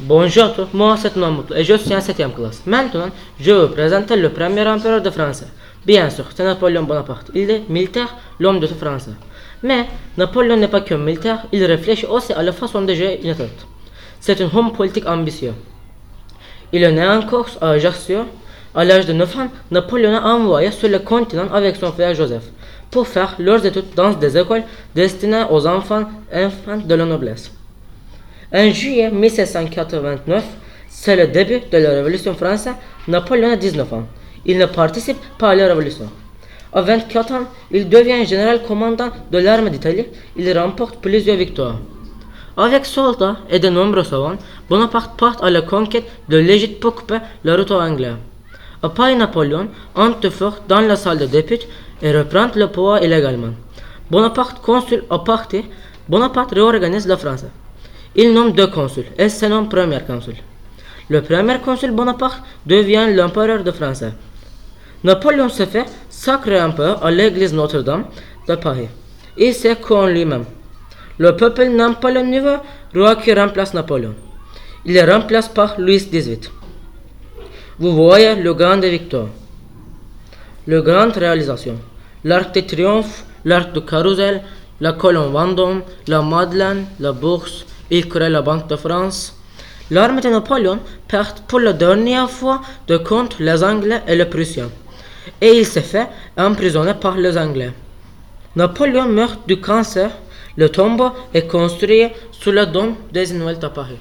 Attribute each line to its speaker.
Speaker 1: Bonjour, moi c'est et je suis en 7 classe. Maintenant, je vais vous présenter le premier empereur de France. Bien sûr, c'est Napoléon Bonaparte. Il est militaire, l'homme de France. Mais Napoléon n'est pas que militaire, il réfléchit aussi à la façon de gérer une tête. C'est un homme politique ambitieux. Il est né en Corse à Ajaccio. À l'âge de 9 ans, Napoléon a envoyé sur le continent avec son frère Joseph pour faire leurs études dans des écoles destinées aux enfants, enfants de la noblesse. En juillet 1789, c'est le début de la Révolution française. Napoléon a 19 ans. Il ne participe pas à la Révolution. À 24 ans, il devient général commandant de l'armée d'Italie. Il remporte plusieurs victoires. Avec soldats et de nombreux savants, Bonaparte part à la conquête de l'Égypte pour couper route aux Anglais. Après Napoléon entre fort dans la salle de députés et reprend le pouvoir illégalement. Bonaparte consul à partir, Bonaparte réorganise la France. Il nomme deux consuls et se nomme premier consul. Le premier consul Bonaparte devient l'empereur de France. Napoléon se fait sacré empereur à l'église Notre-Dame de Paris. Il s'est couronné lui-même. Le peuple pas le nouveau roi qui remplace Napoléon. Il est remplacé par Louis XVIII. Vous voyez le grand victoire. Le grand réalisation. L'arc de triomphe, l'arc de carrousel, la colonne Vendôme, la Madeleine, la bourse, il crée la Banque de France. L'armée de Napoléon perd pour la dernière fois de contre les Anglais et les Prussiens, et il se fait emprisonner par les Anglais. Napoléon meurt du cancer. Le tombeau est construit sous le dôme des Invalides à Paris.